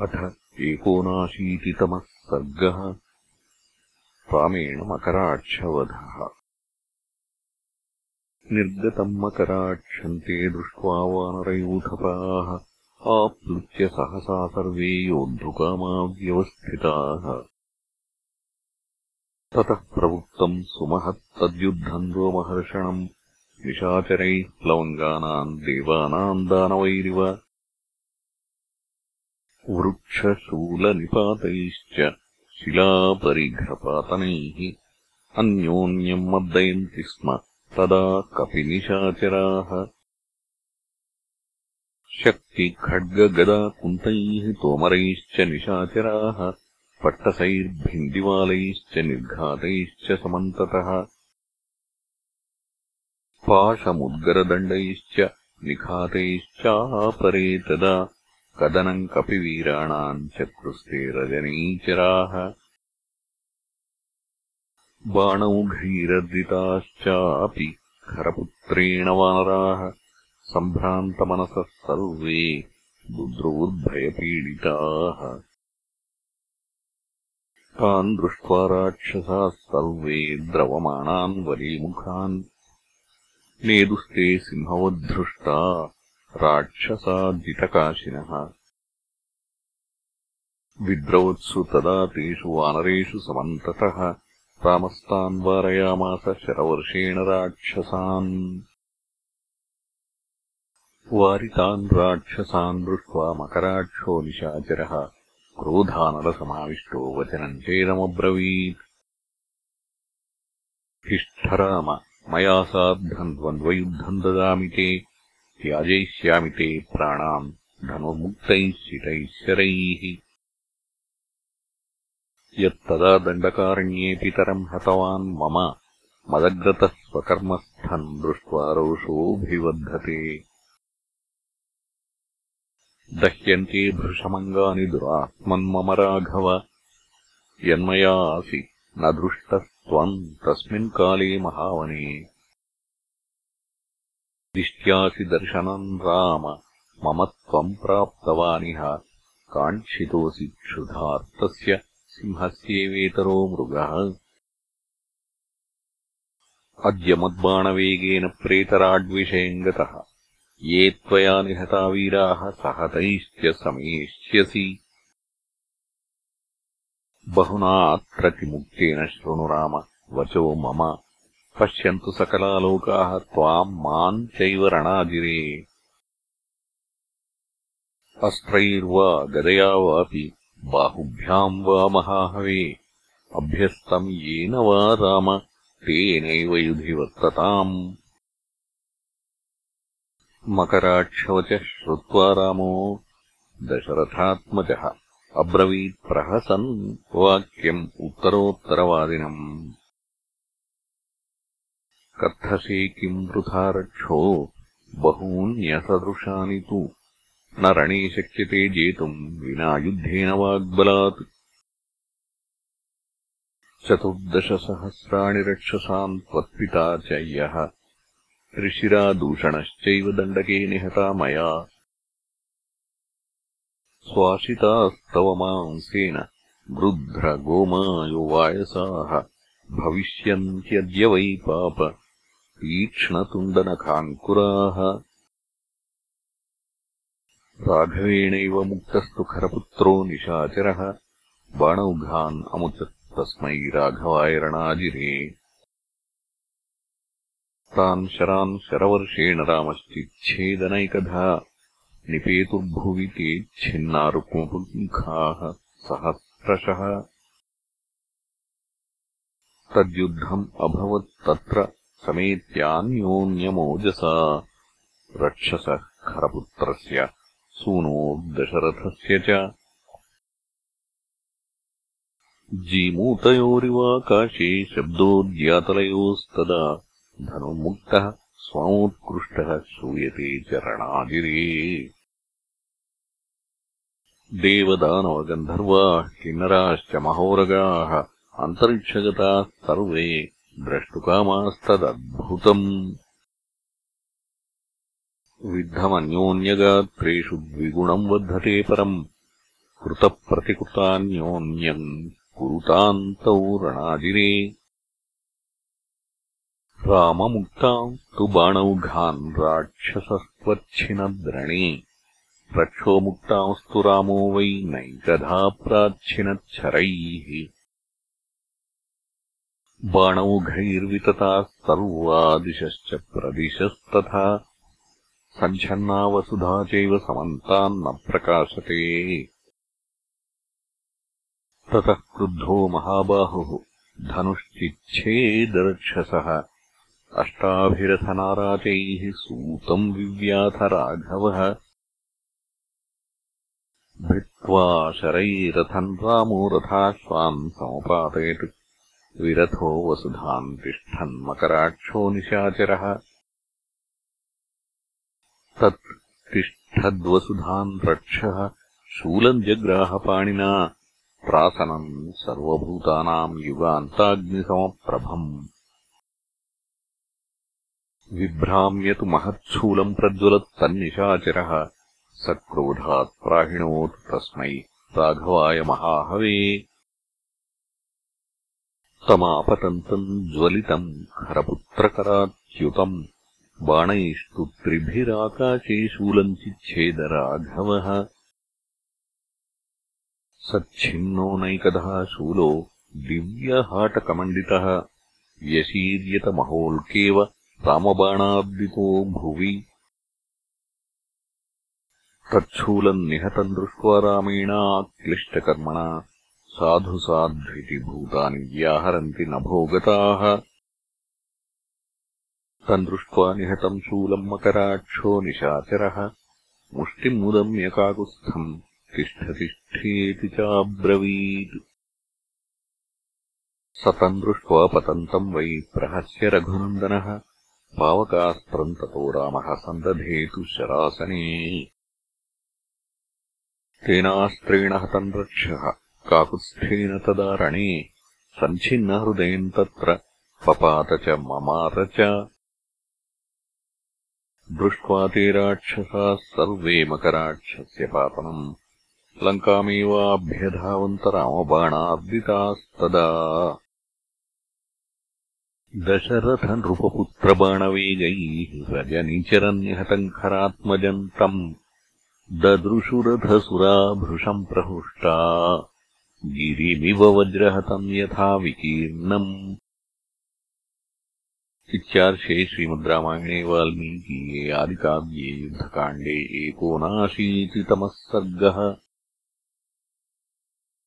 अथ एकोनाशीतितमः सर्गः रामेण मकराक्षवधः निर्गतम् मकराक्षन्ते दृष्ट्वा वानरयूथपाः आप्लुत्य सहसा सर्वे योद्धुकामा व्यवस्थिताः ततः प्रवृत्तम् सुमहत्तद्युद्धम् रोमहर्षणम् निशाचरैः प्लवङ्गानाम् देवानाम् दानवैरिव वृक्षशूलनिपातैश्च शिलापरिघ्रपातनैः अन्योन्यम् मर्दयन्ति स्म तदा कपिनिशाचराः। शक्तिखड्गगदाकुन्तैः तोमरैश्च निशाचराः पट्टसैर्भिन्दिवालैश्च निर्घातैश्च समन्ततः। पाशमुद्गरदण्डैश्च निखातैश्चापरे तदा कदनम् कपिवीराणाम् चक्रुस्ते रजनीचराः। बाणौघैरर्दिताश्चापि खरपुत्रेण वानराः। सम्भ्रान्तमनसः सर्वे दुद्रोद्भयपीडिताः। तान् दृष्ट्वा राक्षसाः सर्वे द्रवमाणान् वलीमुखान्। नेदुस्ते सिंहवद्धृष्टा राक्षसाजितकाशिनः विद्रवत्सु तदा तेषु वानरेषु समन्ततः रामस्तान् वारयामास शरवर्षेण राक्षसान्। वारितान् राक्षसान् दृष्ट्वा मकराक्षो निशाचरः क्रोधानलसमाविष्टो वचनम् चेदमब्रवीत्। तिष्ठराम मया सार्धम् द्वन्द्वयुद्धम् ददामि ते त्याजयिष्यामि ते प्राणान् धनुर्मुक्तैः शरैः यत्तदा दण्डकारण्ये पितरम् हतवान् मम मदग्रतः स्वकर्मस्थम् दृष्ट्वा रोषोऽभिवर्धते। दह्यन्ते भृशमङ्गानि दुरात्मन्मम राघव। यन्मयासि न दृष्टस्त्वम् तस्मिन् काले महावने दिष्ट्यासि दर्शनम् राम मम त्वम् प्राप्तवानिह काङ्क्षितोऽसि क्षुधार्तस्य सिंहस्येवेतरो मृगः अद्य मद्बाणवेगेन प्रेतराड्विषयम् गतः ये त्वया निहता वीराः सहतैश्च समेष्यसि बहुना अत्र किमुक्तेन शृणु राम वचो मम पश्यन्तु सकलालोकाः त्वाम् माम् चैव रणाजिरे। अस्त्रैर्वा गदया वापि बाहुभ्याम् वा महाहवे। अभ्यस्तम् येन वा राम तेनैव युधि वर्तताम् मकराक्षवचः श्रुत्वा रामो दशरथात्मजः अब्रवीत्प्रहसन् वाक्यम् उत्तरोत्तरवादिनम् कथसे किम् वृथा रक्षो बहून्यसदृशानि तु। न रणे शक्यते जेतुम् विना युद्धेन वाग्बलात्। चतुर्दशसहस्राणि रक्षसाम् त्वत्पिता च यः। त्रिशिरादूषणश्चैव दण्डके निहता मया। स्वाशितास्तव मांसेन गृध्रगोमायुवायसाः भविष्यन्त्यद्य वै पाप तीक्ष्णतुण्डनखाङ्कुराः। राघवेणैव मुक्तस्तु खरपुत्रो निशाचरः। बाणौघान् अमुचत् तस्मै राघवाय रणाजिरे तान् शरान् शरवर्षेण रामश्चिच्छेदनैकधा। निपेतुर्भुवि ते छिन्नारुक्मुखाः सहस्रशः। तद्युद्धम् अभवत् तत्र समेत्यान्योन्यमोजसा रक्षसः खरपुत्रस्य सूनोर्दशरथस्य च जीमूतयोरिवाकाशे शब्दोद्यातलयोस्तदा धनुर्मुक्तः स्वामोत्कृष्टः श्रूयते च रणाजिरे देवदानवगन्धर्वाः किन्नराश्च महोरगाः अन्तरिक्षगताः सर्वे द्रष्टुकामास्तदद्भुतम्। विद्धमन्योन्यगात्रेषु द्विगुणम् वर्धते परम्। कृतप्रतिकृतान्योन्यम् कुरुतान्तौ रणाजिरे राममुक्ताम् तु बाणौघान् राक्षसस्त्वच्छिनद्रणे। रक्षोमुक्तांस्तु रामो वै नैकधा प्राच्छिनच्छरैः बाणौघैर्वितताः सर्वादिशश्च प्रदिशस्तथा। सञ्छन्ना वसुधा चैव समन्तान्न प्रकाशते। ततः क्रुद्धो महाबाहुः धनुश्चिच्छेदरक्षसः। अष्टाभिरथनाराचैः सूतम् विव्याथराघवः। भित्त्वा शरैरथम् रामो रथाश्वान् समपातयत् विरथो वसुधाम् तिष्ठन्मकराक्षो निशाचरः। तत् तिष्ठद्वसुधान् रक्षः शूलम् जग्राहपाणिना प्रासनम् सर्वभूतानाम् युगान्ताग्निसमप्रभम्। विभ्राम्यतु महत्शूलम् प्रज्वलत्तन्निशाचरः सक्रोधात् प्राहिणोत् तस्मै राघवाय महाहवे तमापतन्तम् ज्वलितम् खरपुत्रकराच्युतम् बाणैस्तु त्रिभिराकाशे शूलम् चिच्छेदराघवः सच्छिन्नो नैकदः शूलो दिव्यहाटकमण्डितः। व्यशीर्यतमहोल्केव रामबाणाब्दितो भुवि। तच्छूलम् निहतम् दृष्ट्वा रामेणाक्लिष्टकर्मणा साधु साध्विति भूतानि व्याहरन्ति नभोगताः तम् दृष्ट्वा निहतम् शूलम् मकराक्षो निशाचरः। मुष्टिम् मुदम्यकाकुत्स्थम् तिष्ठतिष्ठेति चाब्रवीत्। स तम् दृष्ट्वा पतन्तम् वै प्रहस्य रघुनन्दनः। पावकास्त्रम् ततो रामः सन्दधेतु शरासने। तेनास्त्रेण हतम् रक्षः काकुत्स्थेन तदा रणे सञ्छिन्नहृदयम् तत्र पपात च ममार च। दृष्ट्वा ते राक्षसाः सर्वे मकराक्षस्य पातनम् लङ्कामेवाभ्यधावन्तरामबाणार्दितास्तदा दशरथनृपपुत्रबाणवेगैः रजनिचरन्निहतम् खरात्मजम् तम् ददृशुरथसुराभृशम् प्रहुष्टा गिरिमिव वज्रहतम् यथा विकीर्णम्। इत्यार्षे श्रीमद् रामायणे वाल्मीकीये आदिकाव्ये युद्धकाण्डे एकोनाशीतितमः सर्गः